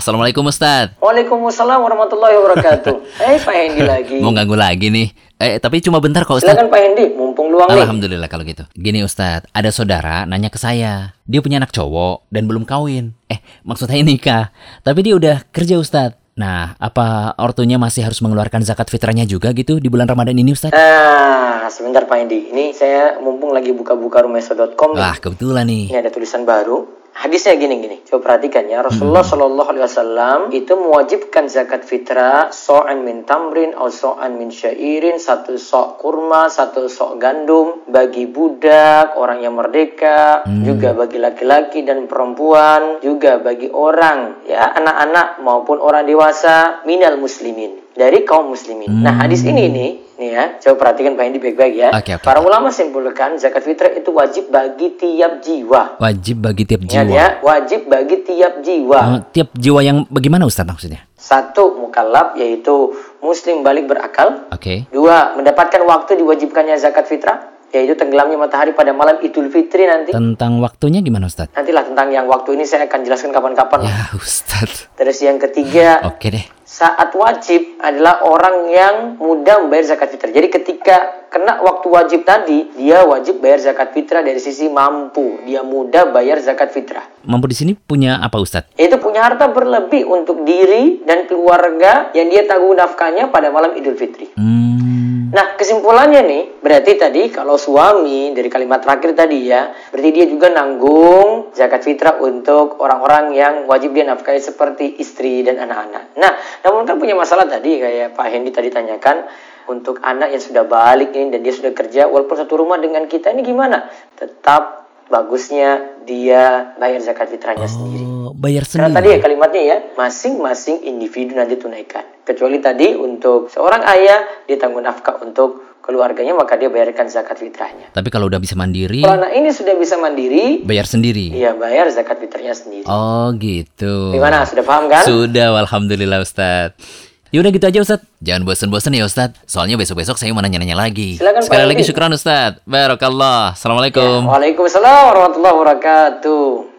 Assalamualaikum Ustaz. Waalaikumsalam warahmatullahi wabarakatuh. Eh Pak Hendi lagi. Mau ganggu lagi nih. Eh tapi cuma bentar kok Ustaz. Silakan Pak Hendi, mumpung luang nih. Alhamdulillah kalau gitu. Gini Ustaz, ada saudara nanya ke saya. Dia punya anak cowok dan belum kawin. Eh, maksudnya nikah. Tapi dia udah kerja Ustaz. Nah, apa ortunya masih harus mengeluarkan zakat fitrahnya juga gitu di bulan Ramadan ini Ustaz? Nah, sebentar Pak Hendi. Ini saya mumpung lagi buka-buka rumeso.com. nih. Wah, kebetulan nih. Ini ada tulisan baru. Hadisnya gini-gini. Coba perhatikan ya. Rasulullah Shallallahu Alaihi Wasallam itu mewajibkan zakat fitrah so'an min tamrin atau so'an min syairin satu sok kurma, satu sok gandum bagi budak, orang yang merdeka, juga bagi laki-laki dan perempuan, juga bagi orang ya anak-anak maupun orang dewasa minal muslimin dari kaum muslimin. Nah hadis ini nih ya, coba perhatikan Pak Hendi baik-baik ya. Oke, oke. Para ulama simpulkan zakat fitrah itu wajib bagi tiap jiwa. Wajib bagi tiap jiwa. ya, wajib bagi tiap jiwa. Eh, tiap jiwa yang bagaimana Ustaz maksudnya? Satu, mukallaf yaitu muslim balik berakal. Oke. Dua, mendapatkan waktu diwajibkannya zakat fitrah yaitu tenggelamnya matahari pada malam Idul Fitri nanti. Tentang waktunya gimana Ustaz? Nantilah tentang yang waktu ini saya akan jelaskan kapan-kapan. Ya Ustaz. Terus yang ketiga, Oke deh. Saat wajib adalah orang yang mudah membayar zakat fitrah. Jadi ketika kena waktu wajib tadi, dia wajib bayar zakat fitrah dari sisi mampu. Dia mudah bayar zakat fitrah. Mampu di sini punya apa Ustaz? Itu punya harta berlebih untuk diri dan keluarga yang dia tanggung nafkahnya pada malam Idul Fitri. Hmm. Nah, kesimpulannya nih, berarti tadi kalau suami dari kalimat terakhir tadi ya, berarti dia juga nanggung zakat fitrah untuk orang-orang yang wajib dia nafkahi seperti istri dan anak-anak. Nah, namun kan punya masalah tadi kayak Pak Hendy tadi tanyakan untuk anak yang sudah balik ini dan dia sudah kerja walaupun satu rumah dengan kita ini gimana? Tetap bagusnya dia bayar zakat fitrahnya sendiri. Oh, bayar Karena sendiri. tadi ya kalimatnya ya, masing-masing individu nanti tunaikan. Kecuali tadi untuk seorang ayah dia tanggung nafkah untuk keluarganya maka dia bayarkan zakat fitrahnya. Tapi kalau udah bisa mandiri, Kalau anak ini sudah bisa mandiri, bayar sendiri. dia bayar zakat fitrahnya sendiri. Oh gitu. Gimana? Sudah paham kan? Sudah, alhamdulillah Ustaz. Yaudah gitu aja Ustaz. Jangan bosan-bosan ya Ustaz. Soalnya besok-besok saya mau nanya-nanya lagi. Silakan, Sekali Pak lagi syukran Ustaz. Barakallah. Assalamualaikum. Waalaikumsalam warahmatullahi wabarakatuh.